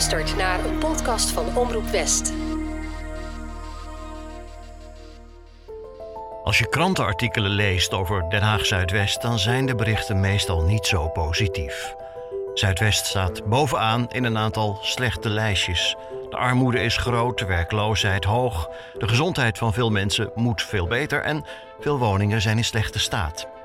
luistert naar een podcast van Omroep West. Als je krantenartikelen leest over Den Haag Zuidwest, dan zijn de berichten meestal niet zo positief. Zuidwest staat bovenaan in een aantal slechte lijstjes. De armoede is groot, de werkloosheid hoog, de gezondheid van veel mensen moet veel beter en veel woningen zijn in slechte staat.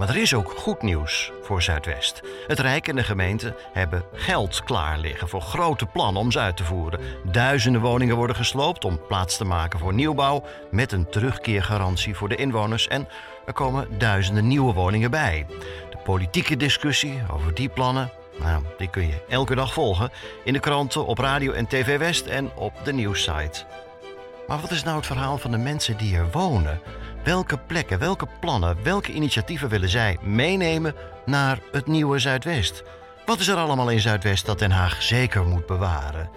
Maar er is ook goed nieuws voor Zuidwest. Het Rijk en de gemeente hebben geld klaar liggen voor grote plannen om ze uit te voeren. Duizenden woningen worden gesloopt om plaats te maken voor nieuwbouw met een terugkeergarantie voor de inwoners en er komen duizenden nieuwe woningen bij. De politieke discussie over die plannen, nou, die kun je elke dag volgen in de kranten, op radio en TV West en op de nieuwssite. Maar wat is nou het verhaal van de mensen die er wonen? Welke plekken, welke plannen, welke initiatieven willen zij meenemen naar het nieuwe Zuidwest? Wat is er allemaal in Zuidwest dat Den Haag zeker moet bewaren?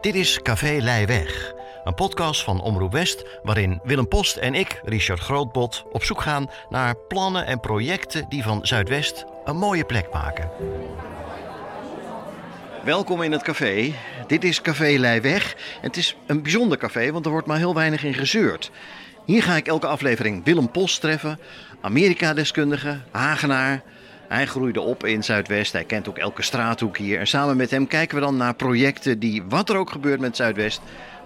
Dit is Café Leiweg, een podcast van Omroep West waarin Willem Post en ik, Richard Grootbot, op zoek gaan naar plannen en projecten die van Zuidwest een mooie plek maken. Welkom in het café. Dit is Café Leiweg. En het is een bijzonder café, want er wordt maar heel weinig in gezeurd. Hier ga ik elke aflevering Willem Post treffen, Amerika-deskundige, Hagenaar. Hij groeide op in Zuidwest, hij kent ook elke straathoek hier. En samen met hem kijken we dan naar projecten die, wat er ook gebeurt met Zuidwest,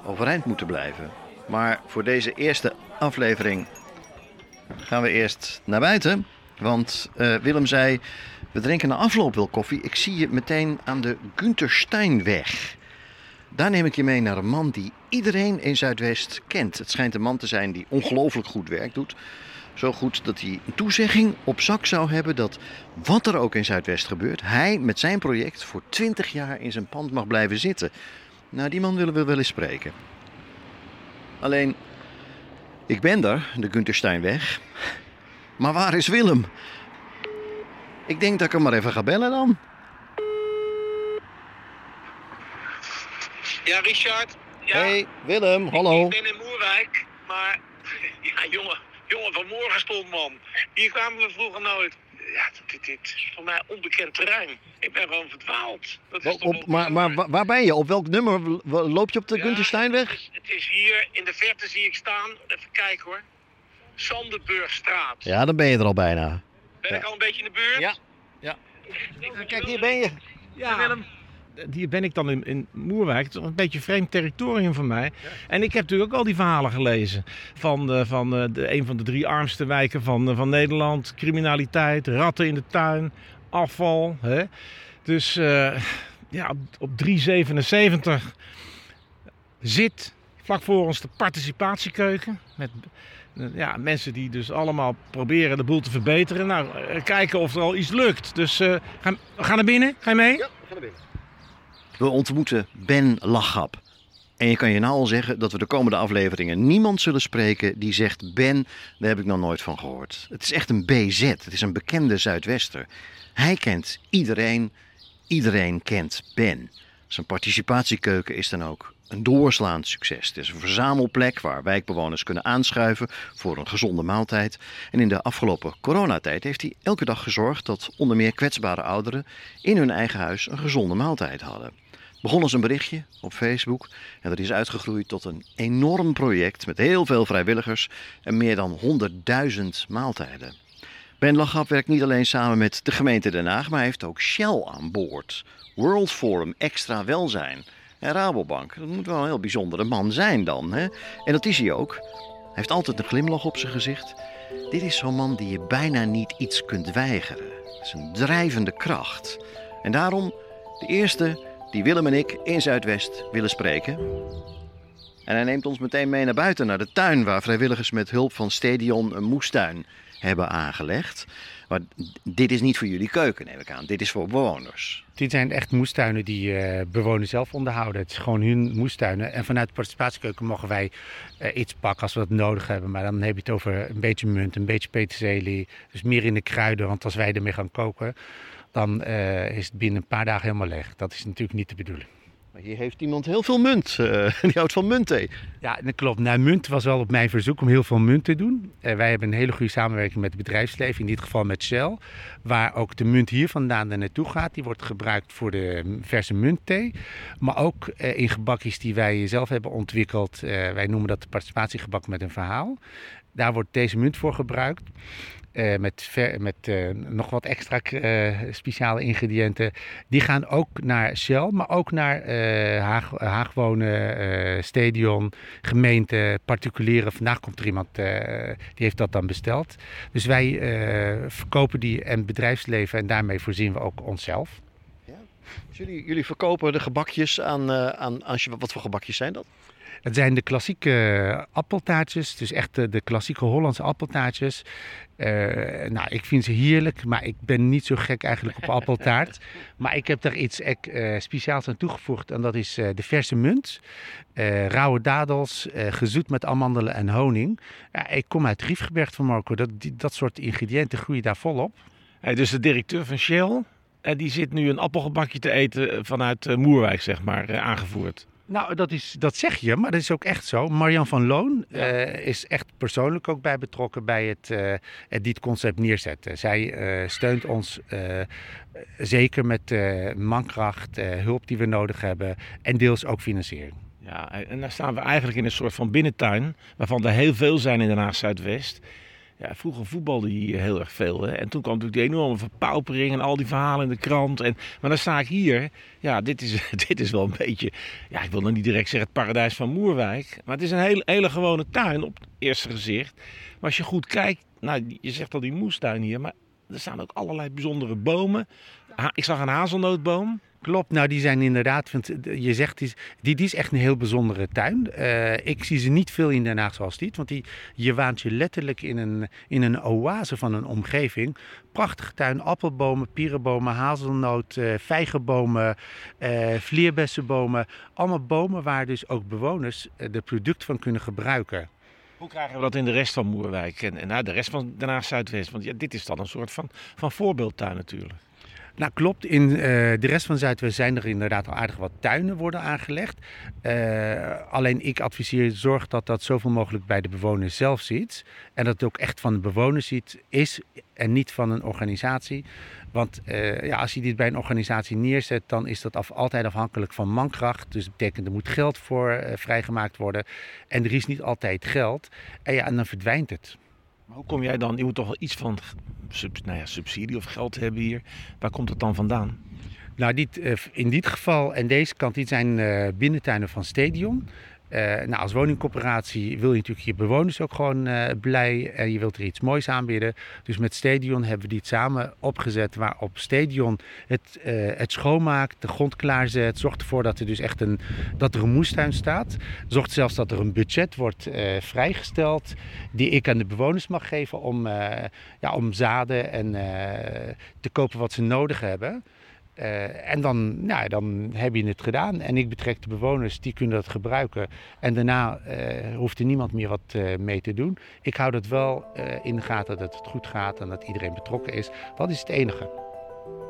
overeind moeten blijven. Maar voor deze eerste aflevering gaan we eerst naar buiten. Want uh, Willem zei, we drinken na afloop wel koffie. Ik zie je meteen aan de Günther Steinweg. Daar neem ik je mee naar een man die iedereen in Zuidwest kent. Het schijnt een man te zijn die ongelooflijk goed werk doet. Zo goed dat hij een toezegging op zak zou hebben dat wat er ook in Zuidwest gebeurt, hij met zijn project voor 20 jaar in zijn pand mag blijven zitten. Nou, die man willen we wel eens spreken. Alleen, ik ben er, de Guntersteinweg. Maar waar is Willem? Ik denk dat ik hem maar even ga bellen dan. Ja, Richard. Ja, Hey, Willem, hallo. Ik ben in Moerwijk, maar ja, jongen, jongen, vanmorgen stond man. Hier kwamen we vroeger nooit. Ja, dit, dit is voor mij onbekend terrein. Ik ben gewoon verdwaald. Dat is Op, maar, maar waar ben je? Op welk nummer loop je op de Ja, Guntersteinweg? Het is, het is hier in de verte zie ik staan. Even kijken hoor. Sanderburgstraat. Ja, dan ben je er al bijna. Ben ja. ik al een beetje in de buurt? Ja, ja. Kijk, hier ben je. Ja, Willem. Hier ben ik dan in, in Moerwijk. Het is een beetje vreemd territorium voor mij. En ik heb natuurlijk ook al die verhalen gelezen. Van, de, van eh, de, een van de drie armste wijken van, eh, van Nederland. Criminaliteit, ratten in de tuin, afval. Hè? Dus eh, ja, op, op 377 zit vlak voor ons de participatiekeuken. Met eh, ja, mensen die dus allemaal proberen de boel te verbeteren. Nou, eh, kijken of er al iets lukt. Dus eh, ga, we gaan naar binnen. Ga je mee? We ontmoeten Ben Lachap. En je kan je nou al zeggen dat we de komende afleveringen niemand zullen spreken die zegt: Ben, daar heb ik nog nooit van gehoord. Het is echt een BZ, het is een bekende Zuidwester. Hij kent iedereen, iedereen kent Ben. Zijn participatiekeuken is dan ook een doorslaand succes. Het is een verzamelplek waar wijkbewoners kunnen aanschuiven voor een gezonde maaltijd. En in de afgelopen coronatijd heeft hij elke dag gezorgd dat onder meer kwetsbare ouderen in hun eigen huis een gezonde maaltijd hadden. Begon als een berichtje op Facebook en dat is uitgegroeid tot een enorm project met heel veel vrijwilligers en meer dan 100.000 maaltijden. Ben Lachap werkt niet alleen samen met de gemeente Den Haag, maar hij heeft ook Shell aan boord. World Forum Extra Welzijn en Rabobank. Dat moet wel een heel bijzondere man zijn dan. Hè? En dat is hij ook. Hij heeft altijd een glimlach op zijn gezicht. Dit is zo'n man die je bijna niet iets kunt weigeren. Het is een drijvende kracht. En daarom de eerste die Willem en ik in Zuidwest willen spreken. En hij neemt ons meteen mee naar buiten, naar de tuin, waar vrijwilligers met hulp van Stadion een moestuin hebben aangelegd. Maar dit is niet voor jullie keuken, neem ik aan. Dit is voor bewoners. Dit zijn echt moestuinen die eh, bewoners zelf onderhouden. Het is gewoon hun moestuinen. En vanuit de participatiekeuken mogen wij eh, iets pakken als we dat nodig hebben. Maar dan heb je het over een beetje munt, een beetje peterselie. Dus meer in de kruiden, want als wij ermee gaan koken, dan eh, is het binnen een paar dagen helemaal leeg. Dat is natuurlijk niet de bedoeling. Maar hier heeft iemand heel veel munt. eh, die houdt van muntthee. Ja, dat klopt. Nou, munt was wel op mijn verzoek om heel veel munt te doen. Eh, wij hebben een hele goede samenwerking met het bedrijfsleven, in dit geval met Shell. Waar ook de munt hier vandaan er naartoe gaat. Die wordt gebruikt voor de verse muntthee. Maar ook in gebakjes die wij zelf hebben ontwikkeld. Wij noemen dat de participatiegebak met een verhaal. Daar wordt deze munt voor gebruikt. Eh, met met eh, nog wat extra eh, speciale ingrediënten. Die gaan ook naar Shell, maar ook naar Haag, Haagwonen, Stadion, gemeente, particulieren. Vandaag komt er iemand die heeft dat dan besteld. Dus wij verkopen die en bedrijfsleven en daarmee voorzien we ook onszelf. Dus jullie, jullie verkopen de gebakjes aan, aan, aan... Wat voor gebakjes zijn dat? Het zijn de klassieke appeltaartjes, dus echt de, de klassieke Hollandse appeltaartjes. Eh, nou, ik vind ze heerlijk, maar ik ben niet zo gek eigenlijk op appeltaart. Maar ik heb daar iets eh, speciaals aan toegevoegd en dat is eh, de verse munt. eh, rauwe dadels, eh, gezoet met amandelen en honing. Ja, ik kom uit Riefgebergte van Marco, dat, die, dat soort ingrediënten groeien daar volop. Hey, dus de directeur van Shell, die zit nu een appelgebakje te eten eh, vanuit eh, Moerwijk, zeg maar, eh, aangevoerd. Nou, dat, is, dat zeg je, maar dat is ook echt zo. Marian van Loon eh, is echt persoonlijk ook bij betrokken bij het, eh, het dit concept neerzetten. Zij eh, steunt ons zeker met mankracht, hulp die we nodig hebben en deels ook financiering. Ja, en daar staan we eigenlijk in een soort van binnentuin, waarvan er heel veel zijn in Den Haag Zuidwest. Ja, vroeger voetbalde hier heel erg veel. Hè? En toen kwam natuurlijk die enorme verpaupering en al die verhalen in de krant. En, maar dan sta ik hier. Ja, dit is, dit is wel een beetje. Ja, ik wil nog niet direct zeggen het paradijs van Moerwijk. Maar het is een hele, hele gewone tuin op het eerste gezicht. Maar als je goed kijkt. Nou, je zegt al die moestuin hier. Maar er staan ook allerlei bijzondere bomen. Ik zag een hazelnootboom. Klopt, nou die zijn inderdaad, want je zegt, die, is echt een heel bijzondere tuin. Eh, ik zie ze niet veel in Den Haag zoals dit, want die, je waant je letterlijk in een, in een oase van een omgeving. Prachtige tuin, appelbomen, pierenbomen, hazelnoot, eh vijgenbomen, eh vleerbessenbomen. Allemaal bomen waar dus ook bewoners eh, de product van kunnen gebruiken. Hoe krijgen we dat in de rest van Moerwijk en, en de rest van Den Haag Zuidwest? Want ja, dit is dan een soort van, van voorbeeldtuin natuurlijk. Nou klopt, in eh, de rest van Zuidwest zijn er inderdaad al aardig wat tuinen worden aangelegd. Eh, alleen ik adviseer, zorg dat dat zoveel mogelijk bij de bewoner zelf ziet. En dat het ook echt van de bewoner ziet, is en niet van een organisatie. Want eh, ja, als je dit bij een organisatie neerzet, dan is dat af, altijd afhankelijk van mankracht. Dus dat betekent er moet geld voor vrijgemaakt worden. En er is niet altijd geld. En ja, en dan verdwijnt het. Hoe kom jij dan? Je moet toch wel iets van nou ja, subsidie of geld hebben hier. Waar komt het dan vandaan? Nou, dit, eh, in dit geval en deze kant, dit zijn eh, binnentuinen van Stadion. Eh, nou, als woningcorporatie wil je natuurlijk je bewoners ook gewoon eh, blij en je wilt er iets moois aanbieden. Dus met Stadion hebben we dit samen opgezet waarop Stadion het, eh, het schoonmaakt, de grond klaarzet, zorgt ervoor dat er dus echt een, dat er een moestuin staat. Zorgt zelfs dat er een budget wordt vrijgesteld die ik aan de bewoners mag geven om, ja, om zaden en te kopen wat ze nodig hebben. Eh, en dan, nou, dan heb je het gedaan. En ik betrek de bewoners, die kunnen dat gebruiken. En daarna eh, hoeft er niemand meer wat eh, mee te doen. Ik hou dat wel in de gaten dat het goed gaat en dat iedereen betrokken is. Dat is het enige.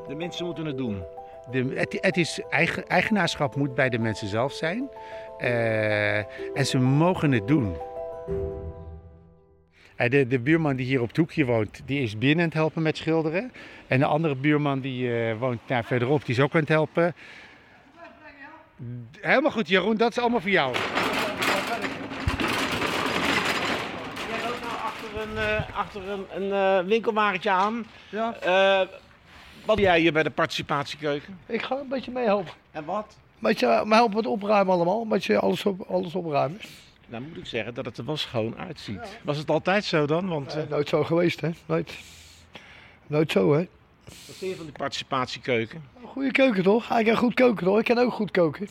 De mensen moeten het doen. De, het, het is eigen, eigenaarschap moet bij de mensen zelf zijn. En ze mogen het doen. De, de buurman die hier op het hoekje woont, die is binnen aan het helpen met schilderen. En de andere buurman die eh, woont daar verderop, die is ook aan het helpen. Helemaal goed, Jeroen, dat is allemaal voor jou. Jij loopt nou achter een, eh, achter een, een eh, winkelwagentje aan. Ja, Eh, wat doe jij hier bij de participatiekeuken? ik ga een beetje meehelpen. En wat? Een beetje uh, me helpen met opruimen allemaal. Een beetje alles, op, alles opruimen. Nou moet ik zeggen dat het er wel schoon uitziet. Was het altijd zo dan? Want Eh, nooit zo geweest, hè? Nooit. Nooit zo, hè? wat vind je van die participatiekeuken? Een goede keuken, toch? Hij kan goed koken, toch? Ik kan ook goed koken.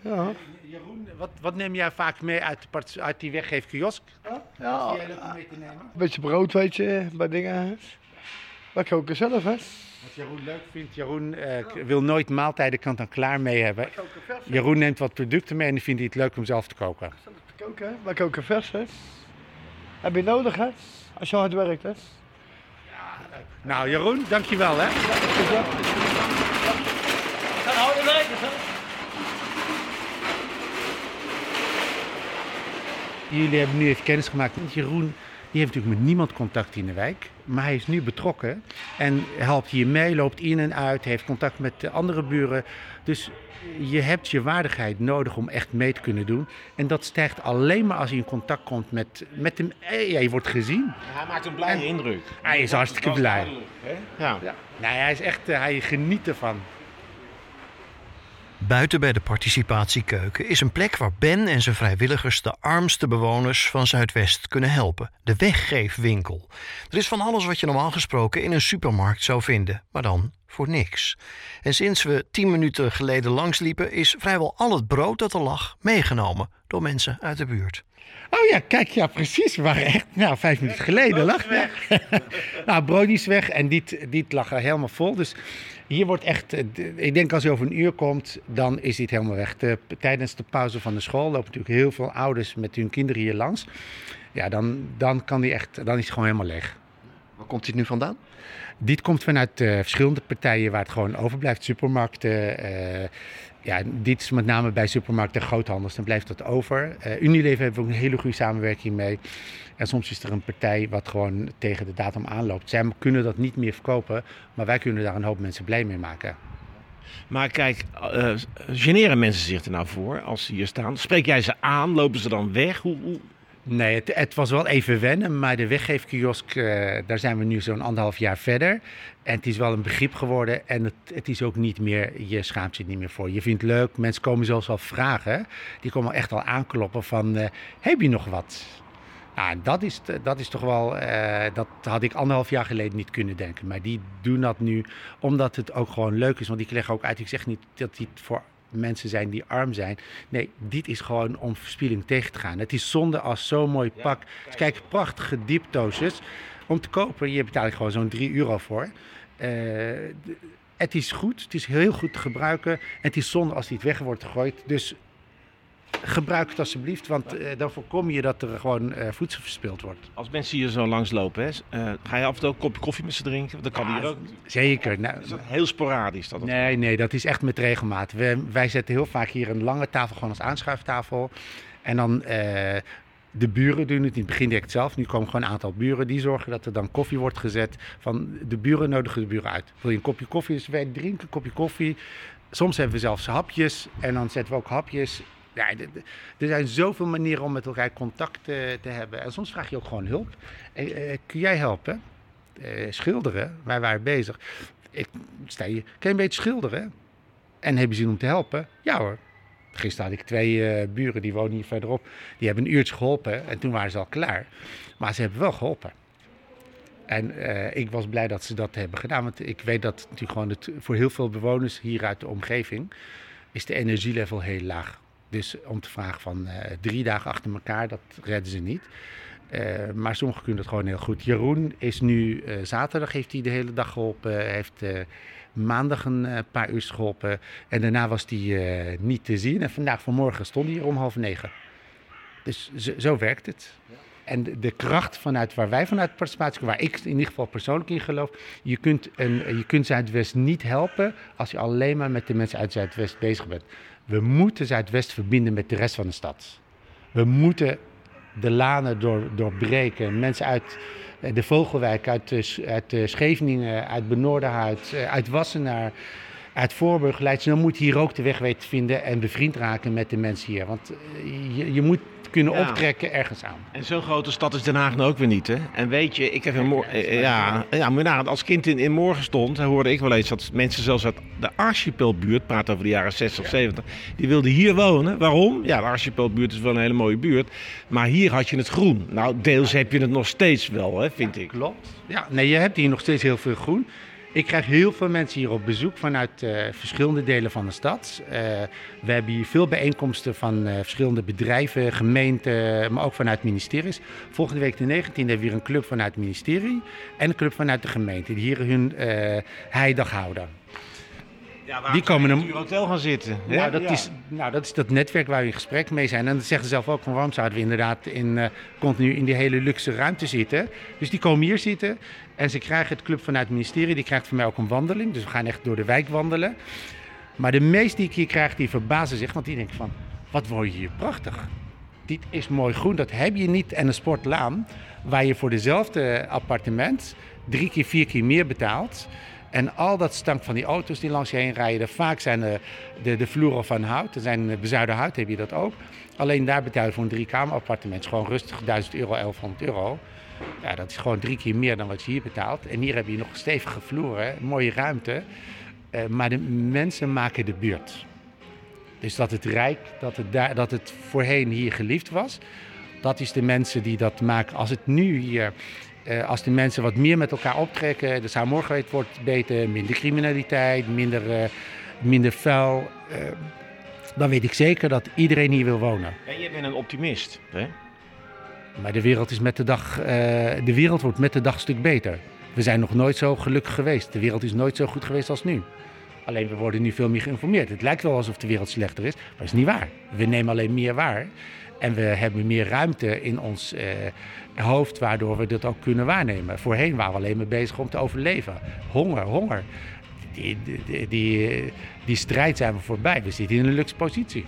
Ja. Jeroen, wat, wat neem jij vaak mee uit, de part- uit die weggeefkiosk? Ja, Die jij leuk om mee te nemen? een beetje brood, weet je, bij dingen. Wij koken zelf, hè? Wat Jeroen leuk vindt, Jeroen eh, wil nooit maaltijden kant-en-klaar mee hebben. Jeroen neemt wat producten mee en vindt hij het leuk om zelf te koken koken, ook koken vers, hè. Heb je nodig, hè? Als je hard werkt, hè. Ja, nou, Jeroen, dankjewel, hè. Gaan houden werken, hè. Jullie hebben nu even kennis gemaakt met Jeroen die heeft natuurlijk met niemand contact in de wijk. Maar hij is nu betrokken en helpt hier mee, loopt in en uit, heeft contact met de andere buren. Dus je hebt je waardigheid nodig om echt mee te kunnen doen. En dat stijgt alleen maar als je in contact komt met, met hem. Ja, je wordt gezien. Hij maakt een blije indruk. Hij is hartstikke blij. Ja. Ja. Nee, hij is echt, eh, hij geniet ervan. Buiten bij de participatiekeuken is een plek waar Ben en zijn vrijwilligers de armste bewoners van Zuidwest kunnen helpen. De weggeefwinkel. Er is van alles wat je normaal gesproken in een supermarkt zou vinden, maar dan voor niks. En sinds we tien minuten geleden langsliepen, is vrijwel al het brood dat er lag meegenomen door mensen uit de buurt. Oh ja, kijk, ja, precies. We waren echt, nou, vijf minuten geleden lag weg. nou, brood is weg en dit, dit lag er helemaal vol. Dus hier wordt echt, eh, ik denk als je over een uur komt, dan is dit helemaal weg. De- tijdens de pauze van de school lopen natuurlijk heel veel ouders met hun kinderen hier langs. Ja, dan, dan, kan die echt, dan is het gewoon helemaal leeg. Waar komt dit nu vandaan? Dit komt vanuit eh, verschillende partijen waar het gewoon overblijft. Supermarkten. eh, ja, dit is met name bij supermarkten en groothandels. Dan blijft dat over. Eh, Unilever hebben we ook een hele goede samenwerking mee. En soms is er een partij wat gewoon tegen de datum aanloopt. Zij kunnen dat niet meer verkopen, maar wij kunnen daar een hoop mensen blij mee maken. Maar kijk, eh generen mensen zich er nou voor als ze hier staan? Spreek jij ze aan? Lopen ze dan weg? Hoe... Nee, het, het was wel even wennen, maar de weggeefkiosk, eh, daar zijn we nu zo'n anderhalf jaar verder. En het is wel een begrip geworden en het, het is ook niet meer, je schaamt je niet meer voor. Je vindt het leuk, mensen komen zelfs al vragen. Die komen echt al aankloppen van, eh, heb je nog wat? Nou, dat is, dat is toch wel, eh, dat had ik anderhalf jaar geleden niet kunnen denken. Maar die doen dat nu omdat het ook gewoon leuk is. Want ik leg ook uit, ik zeg niet dat dit voor mensen zijn die arm zijn. Nee, dit is gewoon om verspilling tegen te gaan. Het is zonde als zo'n mooi pak. Dus kijk, prachtige diepdoosjes. Om te kopen, je betaalt gewoon zo'n 3 euro voor. Eh, het is goed, het is heel goed te gebruiken. En het is zonde als die het weg wordt gegooid. Dus gebruik het alsjeblieft, want eh, dan voorkom je dat er gewoon eh, voedsel verspild wordt. Als mensen hier zo langslopen, hè, eh, ga je af en toe een kopje koffie met ze drinken? Dat kan hier ook. Zeker. Nou, Is dat heel sporadisch? Dat het- Nee, nee, dat is echt met regelmaat. We, wij zetten heel vaak hier een lange tafel gewoon als aanschuiftafel. En dan de buren doen het in het begin direct zelf. Nu komen gewoon een aantal buren die zorgen dat er dan koffie wordt gezet. Van de buren nodigen de buren uit. Wil je een kopje koffie? Dus wij drinken een kopje koffie. Soms hebben we zelfs hapjes en dan zetten we ook hapjes. Ja, er zijn zoveel manieren om met elkaar contact eh, te hebben. En soms vraag je ook gewoon hulp. Eh, eh, kun jij helpen? Schilderen, wij waren bezig. Ik sta hier, kan je een beetje schilderen? En heb je zin om te helpen? Ja hoor. Gisteren had ik twee buren, die wonen hier verderop. Die hebben een uurtje geholpen en toen waren ze al klaar. Maar ze hebben wel geholpen. En ik was blij dat ze dat hebben gedaan. Want ik weet dat gewoon voor heel veel bewoners hier uit de omgeving... is de energielevel heel laag. Dus om te vragen van eh, drie dagen achter elkaar, dat redden ze niet. Eh, maar sommigen kunnen het gewoon heel goed. Jeroen is nu eh, zaterdag heeft hij de hele dag geholpen. Heeft eh, maandag een paar uur geholpen. En daarna was hij niet te zien. En vandaag vanmorgen stond hij hier om half negen. Dus zo, zo werkt het. En de, de kracht vanuit waar wij vanuit participatie, waar ik in ieder geval persoonlijk in geloof, je kunt, een, je kunt Zuidwest niet helpen als je alleen maar met de mensen uit Zuidwest bezig bent. We moeten Zuidwest verbinden met de rest van de stad. We moeten de lanen door, doorbreken. Mensen uit eh, de Vogelwijk, uit, eh, eh, Scheveningen, uit Benoordenhout, uit Wassenaar, uit Voorburg, Leidsen. Dan moet hier ook de weg weten te vinden en bevriend raken met de mensen hier. Want je, je moet kunnen Ja. optrekken ergens aan. En zo'n grote stad is Den Haag nou ook weer niet, hè? En weet je, ik heb in Mor- eh, ja, ja, maar nou, als kind in, in Morgen stond, hoorde ik wel eens dat mensen zelfs uit de Archipelbuurt, praat over de jaren 60, 70, die wilden hier wonen. Waarom? Ja, de Archipelbuurt is wel een hele mooie buurt, maar hier had je het groen. Nou, deels heb je het nog steeds wel, hè, vind ik. Klopt. Ja, nee, je hebt hier nog steeds heel veel groen. Ik krijg heel veel mensen hier op bezoek vanuit eh, verschillende delen van de stad. Eh, we hebben hier veel bijeenkomsten van eh, verschillende bedrijven, gemeenten, maar ook vanuit ministeries. Volgende week de 19e hebben we hier een club vanuit het ministerie en een club vanuit de gemeente die hier hun heidag houden. Ja, Die komen in het hotel gaan zitten. Nou dat, Ja. is, nou, dat is dat netwerk waar we in gesprek mee zijn. En dat zeggen ze zelf ook, van waarom zouden we inderdaad in, eh, continu in die hele luxe ruimte zitten. Dus die komen hier zitten en ze krijgen het club vanuit het ministerie, die krijgt van mij ook een wandeling. Dus we gaan echt door de wijk wandelen. Maar de meeste die ik hier krijg, die verbazen zich, want die denken van, wat woon je hier prachtig. dit is mooi groen, dat heb je niet. En een sportlaan, waar je voor dezelfde appartement drie keer, vier keer meer betaalt. En al dat stank van die auto's die langs je heen rijden, vaak zijn de, de, de vloeren van hout. Er zijn eh, bezuiden hout, heb je dat ook. Alleen daar betaal je voor een drie kamer appartement gewoon rustig 1000 euro, 1100 euro. Ja, dat is gewoon drie keer meer dan wat je hier betaalt. En hier heb je nog stevige vloeren, mooie ruimte. Uh, maar de mensen maken de buurt. Dus dat het rijk, dat het, daar, dat het voorheen hier geliefd was, dat is de mensen die dat maken. Als het nu hier, uh, als de mensen wat meer met elkaar optrekken, de samenhorigheid wordt beter, minder criminaliteit, minder, uh, minder vuil. dan weet ik zeker dat iedereen hier wil wonen. En je bent een optimist, hè? Maar de wereld, is met de, dag, de wereld wordt met de dag een stuk beter. We zijn nog nooit zo gelukkig geweest. De wereld is nooit zo goed geweest als nu. Alleen we worden nu veel meer geïnformeerd. Het lijkt wel alsof de wereld slechter is, maar dat is niet waar. We nemen alleen meer waar. En we hebben meer ruimte in ons eh, hoofd, waardoor we dat ook kunnen waarnemen. Voorheen waren we alleen maar bezig om te overleven. Honger, honger. Die, die, die, die strijd zijn we voorbij. We zitten in een luxe positie.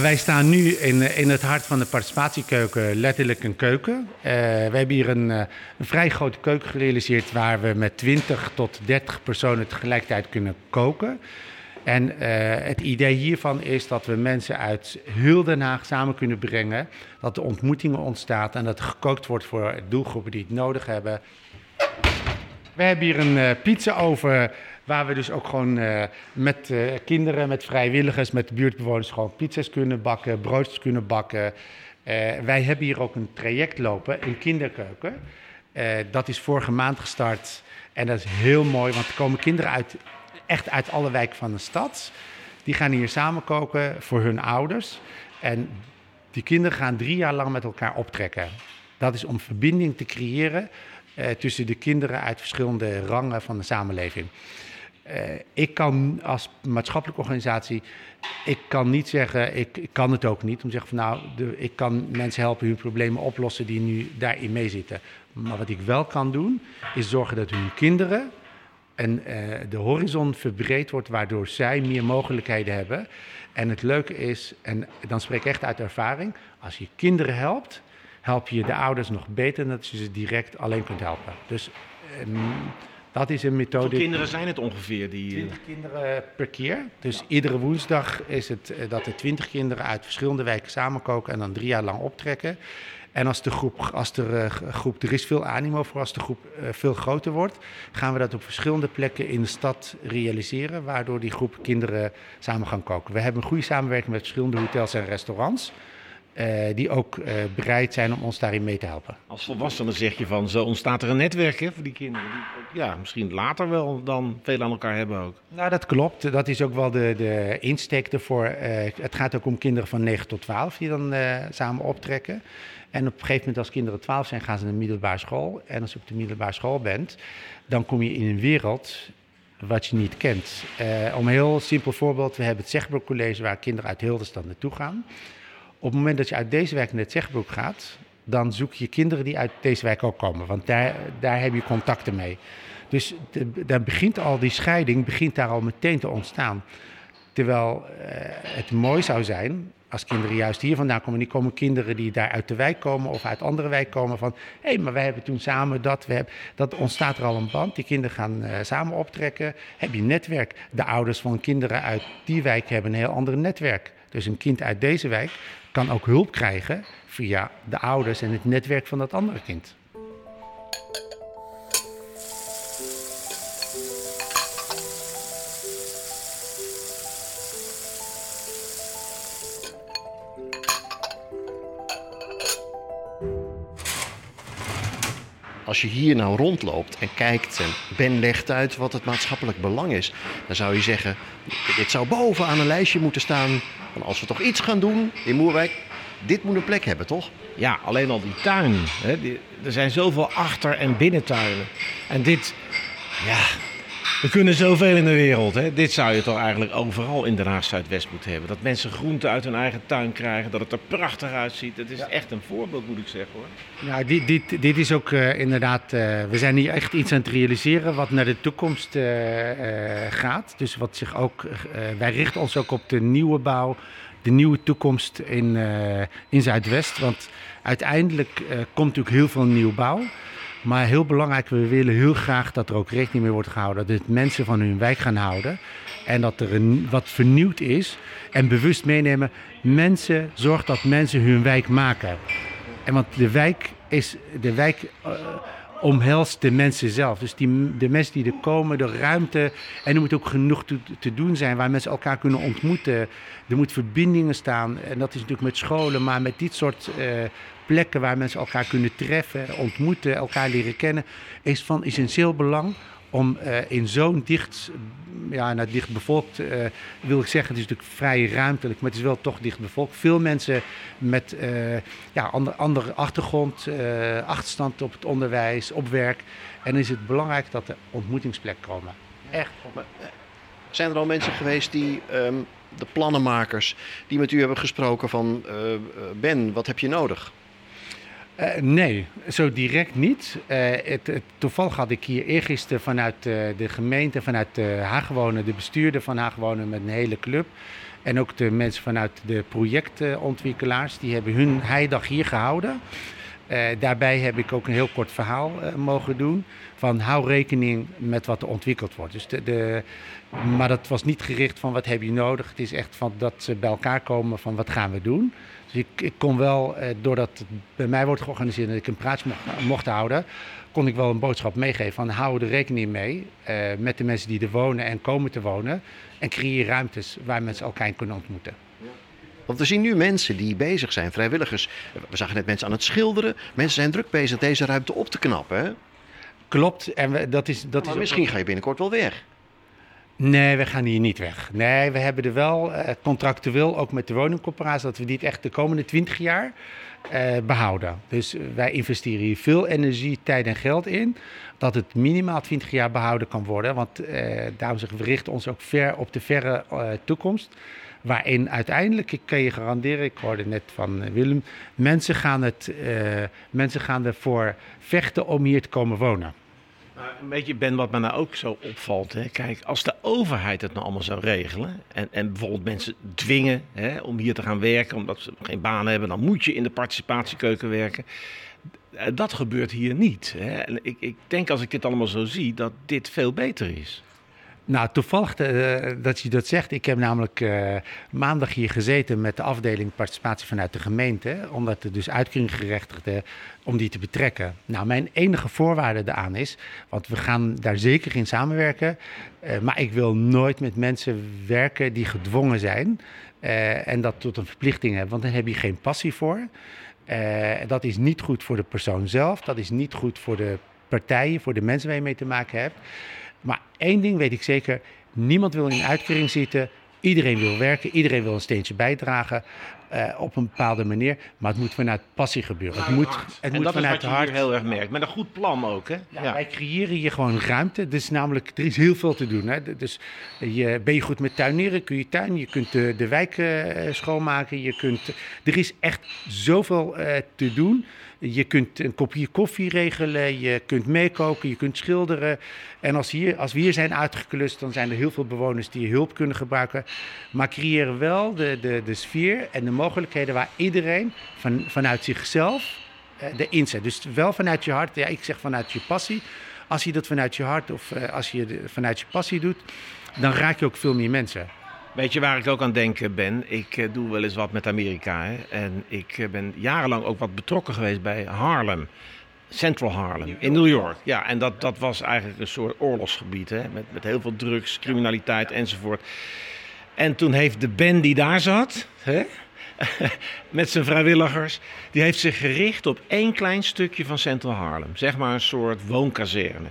Wij staan nu in, in het hart van de participatiekeuken, letterlijk een keuken. Uh, we hebben hier een, uh, een, vrij grote keuken gerealiseerd waar we met 20 tot 30 personen tegelijkertijd kunnen koken. En uh, het idee hiervan is dat we mensen uit heel Den Haag samen kunnen brengen. Dat er ontmoetingen ontstaan en dat gekookt wordt voor doelgroepen die het nodig hebben. We hebben hier een pizza over Waar we dus ook gewoon uh, met uh, kinderen, met vrijwilligers, met buurtbewoners gewoon pizza's kunnen bakken, broodjes kunnen bakken. Uh, wij hebben hier ook een traject lopen, een kinderkeuken. dat is vorige maand gestart en dat is heel mooi, want er komen kinderen uit, echt uit alle wijken van de stad. Die gaan hier samen koken voor hun ouders. En die kinderen gaan drie jaar lang met elkaar optrekken. Dat is om verbinding te creëren tussen de kinderen uit verschillende rangen van de samenleving. Uh, ik kan als maatschappelijke organisatie, ik kan niet zeggen, ik, kan het ook niet, om te zeggen van nou, de, ik kan mensen helpen hun problemen oplossen die nu daarin meezitten. Maar wat ik wel kan doen, is zorgen dat hun kinderen en uh, de horizon verbreed wordt, waardoor zij meer mogelijkheden hebben. En het leuke is, en dan spreek ik echt uit ervaring, als je kinderen helpt, help je de ouders nog beter dan dat je ze direct alleen kunt helpen. Dus um, dat is een methode. Hoeveel kinderen zijn het ongeveer? Die... 20 kinderen per keer. Dus ja. iedere woensdag is het uh, dat er 20 kinderen uit verschillende wijken samenkoken en dan drie jaar lang optrekken. En als de groep, als de uh, groep, er is veel animo voor, als de groep uh, veel groter wordt, gaan we dat op verschillende plekken in de stad realiseren, waardoor die groep kinderen samen gaan koken. We hebben een goede samenwerking met verschillende hotels en restaurants. Uh, die ook uh, bereid zijn om ons daarin mee te helpen. Als volwassene zeg je van, zo ontstaat er een netwerk hè, voor die kinderen. Die ja, misschien later wel dan veel aan elkaar hebben ook. Nou, dat klopt. Dat is ook wel de, de insteek ervoor. Uh, het gaat ook om kinderen van 9 tot 12 die dan samen optrekken. En op een gegeven moment als kinderen 12 zijn, gaan ze naar de middelbare school. En als je op de middelbare school bent, dan kom je in een wereld wat je niet kent. om een heel simpel voorbeeld, we hebben het Zegbroek College waar kinderen uit heel de stad naartoe gaan. Op het moment dat je uit deze wijk naar het Zegbroek gaat, dan zoek je kinderen die uit deze wijk ook komen. Want daar, daar heb je contacten mee. Dus dan begint al die scheiding begint daar al meteen te ontstaan. Terwijl uh, het mooi zou zijn als kinderen juist hier vandaan komen. Die komen kinderen die daar uit de wijk komen of uit andere wijk komen. Van hé, hey, maar wij hebben toen samen dat. We hebben, dat ontstaat er al een band. Die kinderen gaan uh, samen optrekken. Heb je netwerk. De ouders van kinderen uit die wijk hebben een heel ander netwerk. Dus een kind uit deze wijk kan ook hulp krijgen via de ouders en het netwerk van dat andere kind. Als je hier nou rondloopt en kijkt en Ben legt uit wat het maatschappelijk belang is, dan zou je zeggen: dit zou bovenaan een lijstje moeten staan van als we toch iets gaan doen in Moerwijk, dit moet een plek hebben, toch? Ja, alleen al die tuin. Hè? Er zijn zoveel achter- en binnentuinen. En dit, ja, We kunnen zoveel in de wereld. Hè? Dit zou je toch eigenlijk overal in Den Haag Zuidwest moeten hebben. Dat mensen groenten uit hun eigen tuin krijgen, dat het er prachtig uitziet. Het is echt een voorbeeld, moet ik zeggen hoor. Nou, dit, dit, dit is ook eh, inderdaad, eh, we zijn hier echt iets aan het realiseren wat naar de toekomst eh, gaat. Dus wat zich ook, wij richten ons ook op de nieuwe bouw, de nieuwe toekomst in, in Zuidwest. Want uiteindelijk komt natuurlijk heel veel nieuwbouw. Maar heel belangrijk, we willen heel graag dat er ook rekening mee wordt gehouden. Dat mensen van hun wijk gaan houden. En dat er een, wat vernieuwd is. En bewust meenemen. Mensen, zorg dat mensen hun wijk maken. En want de wijk is, de wijk eh, omhelst de mensen zelf. Dus die, de mensen die er komen, de ruimte. En er moet ook genoeg te, te doen zijn waar mensen elkaar kunnen ontmoeten. Er moet verbindingen staan. En dat is natuurlijk met scholen, maar met dit soort eh, plekken waar mensen elkaar kunnen treffen, ontmoeten, elkaar leren kennen, is van essentieel belang om eh, in zo'n dicht, ja, nou, dicht bevolkt, eh, wil ik zeggen, het is natuurlijk vrij ruimtelijk, maar het is wel toch dicht bevolkt. Veel mensen met eh ja, ander, andere achtergrond, achterstand op het onderwijs, op werk. En dan is het belangrijk dat er ontmoetingsplekken komen. Echt. Zijn er al mensen geweest die, ehm, de plannenmakers, die met u hebben gesproken van... Ben, wat heb je nodig? Eh, nee, zo direct niet. Eh, het, toevallig had ik hier eergisteren vanuit eh, de gemeente, vanuit Haagwonen, de bestuurder van Haagwonen met een hele club. En ook de mensen vanuit de projectontwikkelaars, die hebben hun heidag hier gehouden. Eh, daarbij heb ik ook een heel kort verhaal mogen doen. Van hou rekening met wat er ontwikkeld wordt. Dus de, de, maar dat was niet gericht van wat heb je nodig. Het is echt van dat ze bij elkaar komen van wat gaan we doen. Dus ik, ik kon wel, eh, doordat het bij mij wordt georganiseerd en ik een praatje mocht, mocht houden, kon ik wel een boodschap meegeven van hou er rekening mee eh, met de mensen die er wonen en komen te wonen. En creëer ruimtes waar mensen elkaar kunnen ontmoeten. Want we zien nu mensen die bezig zijn, vrijwilligers. We zagen net mensen aan het schilderen. Mensen zijn druk bezig deze ruimte op te knappen. Hè? Klopt, en we, dat is, dat is maar ook- misschien ga je binnenkort wel weg. Nee, we gaan hier niet weg. Nee, we hebben er wel eh, contractueel, ook met de woningcorporatie, dat we dit echt de komende 20 jaar eh, behouden. Dus wij investeren hier veel energie, tijd en geld in, dat het minimaal 20 jaar behouden kan worden. Want eh, daarom zeggen we, richten ons ook ver op de verre eh, toekomst. Waarin uiteindelijk, ik kan je garanderen, ik hoorde net van eh, Willem, mensen gaan, het, eh, mensen gaan ervoor vechten om hier te komen wonen. Maar een beetje, Ben, wat me nou ook zo opvalt. Hè? Kijk, als de overheid het nou allemaal zou regelen. En, en bijvoorbeeld mensen dwingen hè, om hier te gaan werken. omdat ze geen baan hebben. dan moet je in de participatiekeuken werken. Eh, Dat gebeurt hier niet. Hè? En ik, ik denk als ik dit allemaal zo zie. dat dit veel beter is. Nou, toevallig eh, dat je dat zegt. Ik heb namelijk eh, maandag hier gezeten met de afdeling participatie vanuit de gemeente. Omdat er dus uitkeringsgerechtigden, om die te betrekken. Nou, mijn enige voorwaarde daaraan is, want we gaan daar zeker in samenwerken. eh, maar ik wil nooit met mensen werken die gedwongen zijn. en dat tot een verplichting hebben, want dan heb je geen passie voor. Dat is niet goed voor de persoon zelf. Dat is niet goed voor de partijen, voor de mensen waar je mee te maken hebt. Maar één ding weet ik zeker: niemand wil in een uitkering zitten. Iedereen wil werken, iedereen wil een steentje bijdragen eh, op een bepaalde manier. Maar het moet vanuit passie gebeuren. Het moet, het en moet dat is vanuit wat je hart. hier heel erg merkt. Met een goed plan ook, hè? Ja, Wij creëren hier gewoon ruimte. Dus namelijk, er is heel veel te doen. Hè. Dus je, ben je goed met tuinieren, kun je tuin, je kunt de, de wijk eh, schoonmaken. Je kunt, er is echt zoveel eh, te doen. Je kunt een kopje koffie regelen, je kunt meekoken, je kunt schilderen. En als, hier, als we hier zijn uitgeklust, dan zijn er heel veel bewoners die hulp kunnen gebruiken. Maar creëren wel de, de, de sfeer en de mogelijkheden waar iedereen van, vanuit zichzelf eh, erin zet. Dus wel vanuit je hart, ja, ik zeg vanuit je passie. Als je dat vanuit je hart of eh, als je vanuit je passie doet, dan raak je ook veel meer mensen. Weet je waar ik ook aan denk ben? Ik eh, doe wel eens wat met Amerika. Hè? En ik eh, ben jarenlang ook wat betrokken geweest bij Harlem. Central Harlem in New York. Ja, en dat, dat was eigenlijk een soort oorlogsgebied. Hè? Met, met heel veel drugs, criminaliteit enzovoort. En toen heeft de band die daar zat, hè? met zijn vrijwilligers, die heeft zich gericht op één klein stukje van Central Harlem. Zeg maar een soort woonkazerne.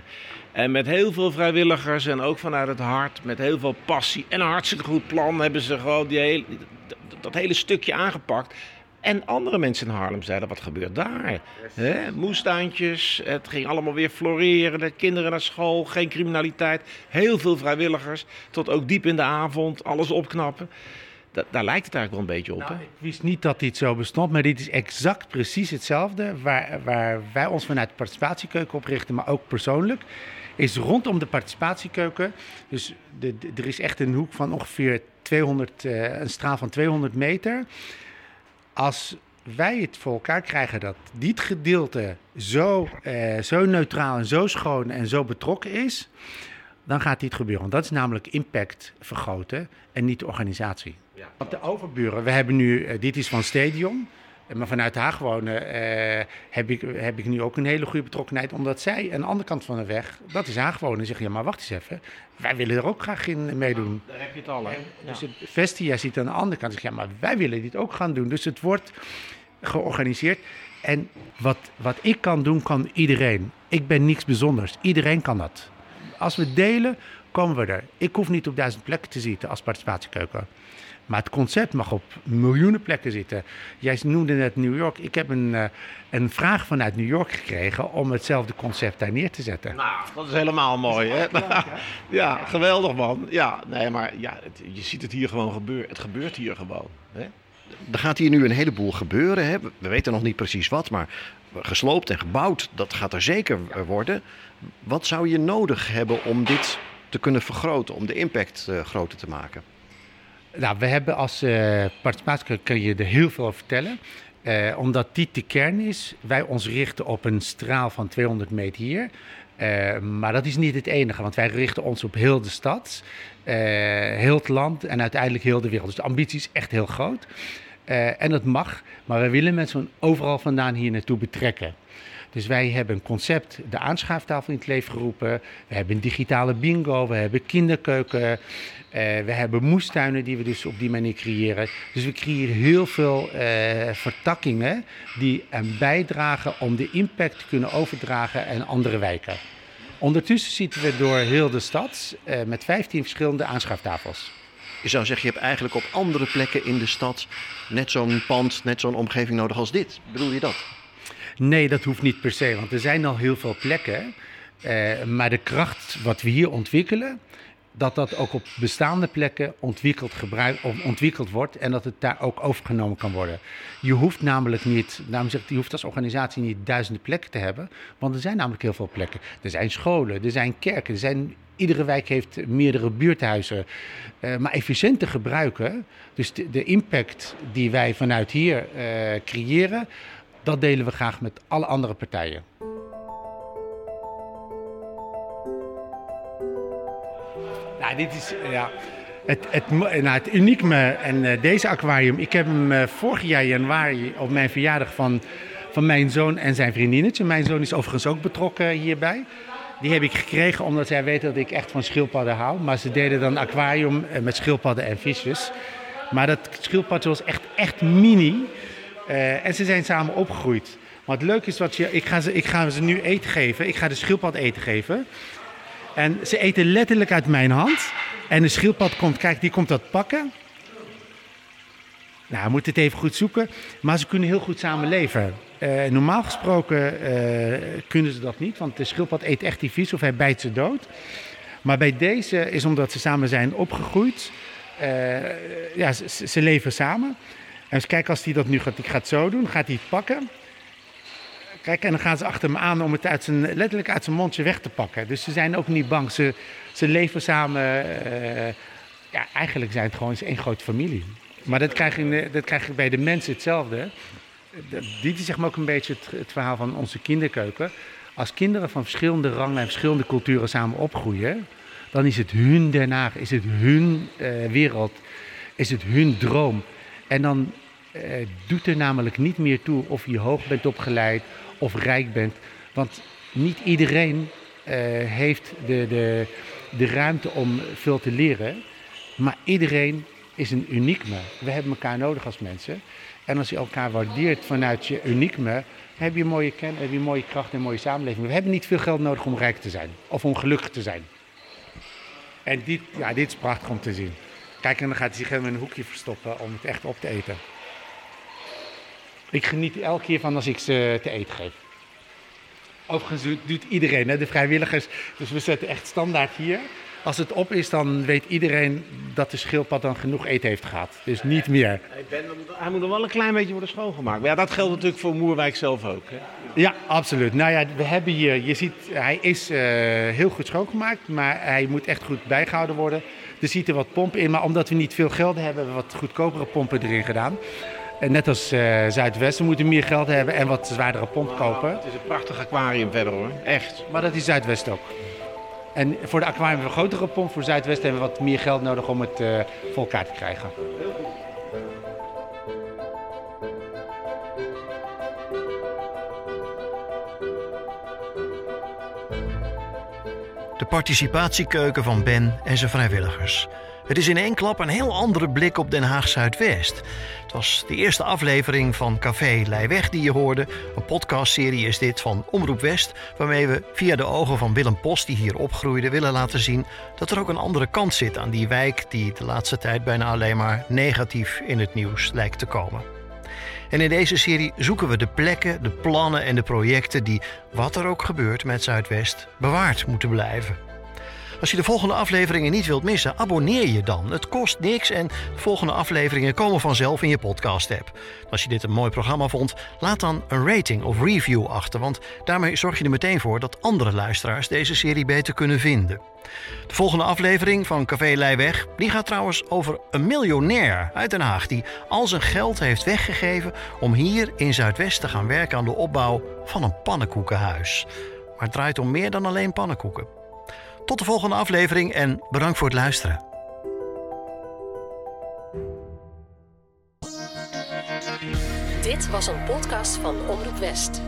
En met heel veel vrijwilligers en ook vanuit het hart, met heel veel passie en een hartstikke goed plan hebben ze gewoon die hele, dat, hele stukje aangepakt. En andere mensen in Haarlem zeiden, wat gebeurt daar? Hè? Moestuintjes, het ging allemaal weer floreren, de kinderen naar school, geen criminaliteit. Heel veel vrijwilligers, tot ook diep in de avond, alles opknappen. Da- daar lijkt het eigenlijk wel een beetje op. Nou, hè? ik wist niet dat dit zo bestond, maar dit is exact precies hetzelfde waar, waar wij ons vanuit de participatiekeuken op richten, maar ook persoonlijk. Is rondom de participatiekeuken, dus de, de- er is echt een hoek van ongeveer 200, eh, een straal van 200 meter. Als wij het voor elkaar krijgen dat dit gedeelte zo, eh, zo neutraal en zo schoon en zo betrokken is, dan gaat dit gebeuren. Want dat is namelijk impact vergroten en niet de organisatie. Want de overburen, we hebben nu, eh, dit is van Stadion. eh, Maar vanuit haar wonen eh, heb, ik, heb ik nu ook een hele goede betrokkenheid. Omdat zij aan de andere kant van de weg, dat is haar wonen. zeggen, ja maar wacht eens even. Wij willen er ook graag in meedoen. Daar heb je het al, hè? Dus het Vestia ziet aan de andere kant. Zeg, ja, maar wij willen dit ook gaan doen. Dus het wordt georganiseerd. En wat, wat ik kan doen, kan iedereen. Ik ben niks bijzonders. Iedereen kan dat. Als we delen, komen we er. Ik hoef niet op duizend plekken te zitten als participatiekeuken. Maar het concept mag op miljoenen plekken zitten. Jij noemde net New York. Ik heb een, eh, een vraag vanuit New York gekregen om hetzelfde concept daar neer te zetten. Nou, dat is helemaal mooi, hè? ja, geweldig, man. Ja, nee, maar ja, het- je ziet het hier gewoon gebeuren. Het gebeurt hier gewoon. Hè? Er gaat hier nu een heleboel gebeuren. Hè? We weten nog niet precies wat, maar gesloopt en gebouwd, dat gaat er zeker worden. Wat zou je nodig hebben om dit te kunnen vergroten, om de impact eh, groter te maken? Nou, we hebben als participatie, kun je er heel veel over vertellen. Eh, omdat dit de kern is, wij ons richten op een straal van 200 meter hier. Eh, maar dat is niet het enige, want wij richten ons op heel de stad, heel het land en uiteindelijk heel de wereld. Dus de ambitie is echt heel groot. En dat mag, maar we willen mensen overal vandaan hier naartoe betrekken. Dus wij hebben een concept, de aanschuiftafel in het leven geroepen. We hebben een digitale bingo, we hebben kinderkeuken. eh, we hebben moestuinen die we dus op die manier creëren. Dus we creëren heel veel eh, vertakkingen die een bijdragen om de impact te kunnen overdragen aan andere wijken. Ondertussen zitten we door heel de stad eh, met 15 verschillende aanschuiftafels. Je zou zeggen, je hebt eigenlijk op andere plekken in de stad net zo'n pand, net zo'n omgeving nodig als dit. Bedoel je dat? Nee, dat hoeft niet per se, want er zijn al heel veel plekken. Eh, maar de kracht wat we hier ontwikkelen, dat dat ook op bestaande plekken ontwikkeld, gebruik, ontwikkeld wordt en dat het daar ook overgenomen kan worden. Je hoeft namelijk niet, daarom zeg je hoeft als organisatie niet duizenden plekken te hebben, want er zijn namelijk heel veel plekken. Er zijn scholen, er zijn kerken, er zijn, iedere wijk heeft meerdere buurthuizen. Eh, maar efficiënt te gebruiken, dus de, de impact die wij vanuit hier eh, creëren, dat delen we graag met alle andere partijen. Nou, dit is ja, het, het, mo- nou, het unieke en eh, deze aquarium. Ik heb hem eh, vorig jaar januari op mijn verjaardag van, van mijn zoon en zijn vriendinnetje. Mijn zoon is overigens ook betrokken hierbij. Die heb ik gekregen omdat zij weten dat ik echt van schildpadden hou. Maar ze deden dan aquarium eh, met schildpadden en visjes. Maar dat schildpad was echt, echt mini. Eh, en ze zijn samen opgegroeid. Maar het leuke is, wat je, ik, ga ze, ik ga ze nu eten geven. Ik ga de schildpad eten geven. En ze eten letterlijk uit mijn hand. En de schildpad komt, kijk, die komt dat pakken. Nou, we moeten het even goed zoeken. Maar ze kunnen heel goed samen leven. Eh, normaal gesproken eh, kunnen ze dat niet, want de schildpad eet echt die vis of hij bijt ze dood. Maar bij deze is omdat ze samen zijn opgegroeid. ja, ze leven samen. En eens kijken als hij dat nu gaat, ik ga het zo doen, gaat hij het pakken. Kijk, en dan gaan ze achter hem aan om het uit zijn, letterlijk uit zijn mondje weg te pakken. Dus ze zijn ook niet bang. Ze, ze leven samen. eh, ja, eigenlijk zijn het gewoon één grote familie. Maar dat krijg je, dat krijg je bij de mensen hetzelfde. Dit is zeg maar ook een beetje het, het verhaal van onze kinderkeuken. Als kinderen van verschillende rangen en verschillende culturen samen opgroeien, dan is het hun daarna, is het hun eh, wereld, is het hun droom. En dan eh, doet er namelijk niet meer toe of je hoog bent opgeleid of rijk bent. Want niet iedereen eh, heeft de, de, de ruimte om veel te leren. Maar iedereen is een uniekme. We hebben elkaar nodig als mensen. En als je elkaar waardeert vanuit je uniekme, heb je mooie ken, heb je mooie kracht en mooie samenleving. We hebben niet veel geld nodig om rijk te zijn of om gelukkig te zijn. En dit, ja, dit is prachtig om te zien. Kijk, en dan gaat hij zich helemaal in een hoekje verstoppen om het echt op te eten. Ik geniet elke keer van als ik ze te eten geef. Overigens doet, iedereen, hè, de vrijwilligers. Dus we zetten echt standaard hier. Als het op is, dan weet iedereen dat de schildpad dan genoeg eten heeft gehad. Dus niet meer. Ben, hij moet nog wel een klein beetje worden schoongemaakt. Maar ja, dat geldt natuurlijk voor Moerwijk zelf ook. Hè? Ja, absoluut. Nou ja, we hebben hier, je ziet, hij is eh, heel goed schoongemaakt, maar hij moet echt goed bijgehouden worden. Er zitten wat pompen in, maar omdat we niet veel geld hebben, hebben we wat goedkopere pompen erin gedaan. En net als uh, Zuidwest, we moeten meer geld hebben en wat zwaardere pomp kopen. Het is een prachtig aquarium verder hoor, echt. Maar dat is Zuidwest ook. En voor de aquarium hebben we een grotere pomp, voor Zuidwest hebben we wat meer geld nodig om het uh, voor elkaar te krijgen. De participatiekeuken van Ben en zijn vrijwilligers. Het is in één klap een heel andere blik op Den Haag Zuidwest. Het was de eerste aflevering van Café Leijweg die je hoorde. Een podcastserie is dit van Omroep West, waarmee we via de ogen van Willem Post, die hier opgroeide, willen laten zien dat er ook een andere kant zit aan die wijk die de laatste tijd bijna alleen maar negatief in het nieuws lijkt te komen. En in deze serie zoeken we de plekken, de plannen en de projecten die, wat er ook gebeurt met Zuidwest, bewaard moeten blijven. Als je de volgende afleveringen niet wilt missen, abonneer je dan. Het kost niks en de volgende afleveringen komen vanzelf in je podcast-app. Als je dit een mooi programma vond, laat dan een rating of review achter, want daarmee zorg je er meteen voor dat andere luisteraars deze serie beter kunnen vinden. De volgende aflevering van Café Leijweg die gaat trouwens over een miljonair uit Den Haag die al zijn geld heeft weggegeven om hier in Zuidwest te gaan werken aan de opbouw van een pannenkoekenhuis. Maar het draait om meer dan alleen pannenkoeken. Tot de volgende aflevering en bedankt voor het luisteren. Dit was een podcast van Omroep West.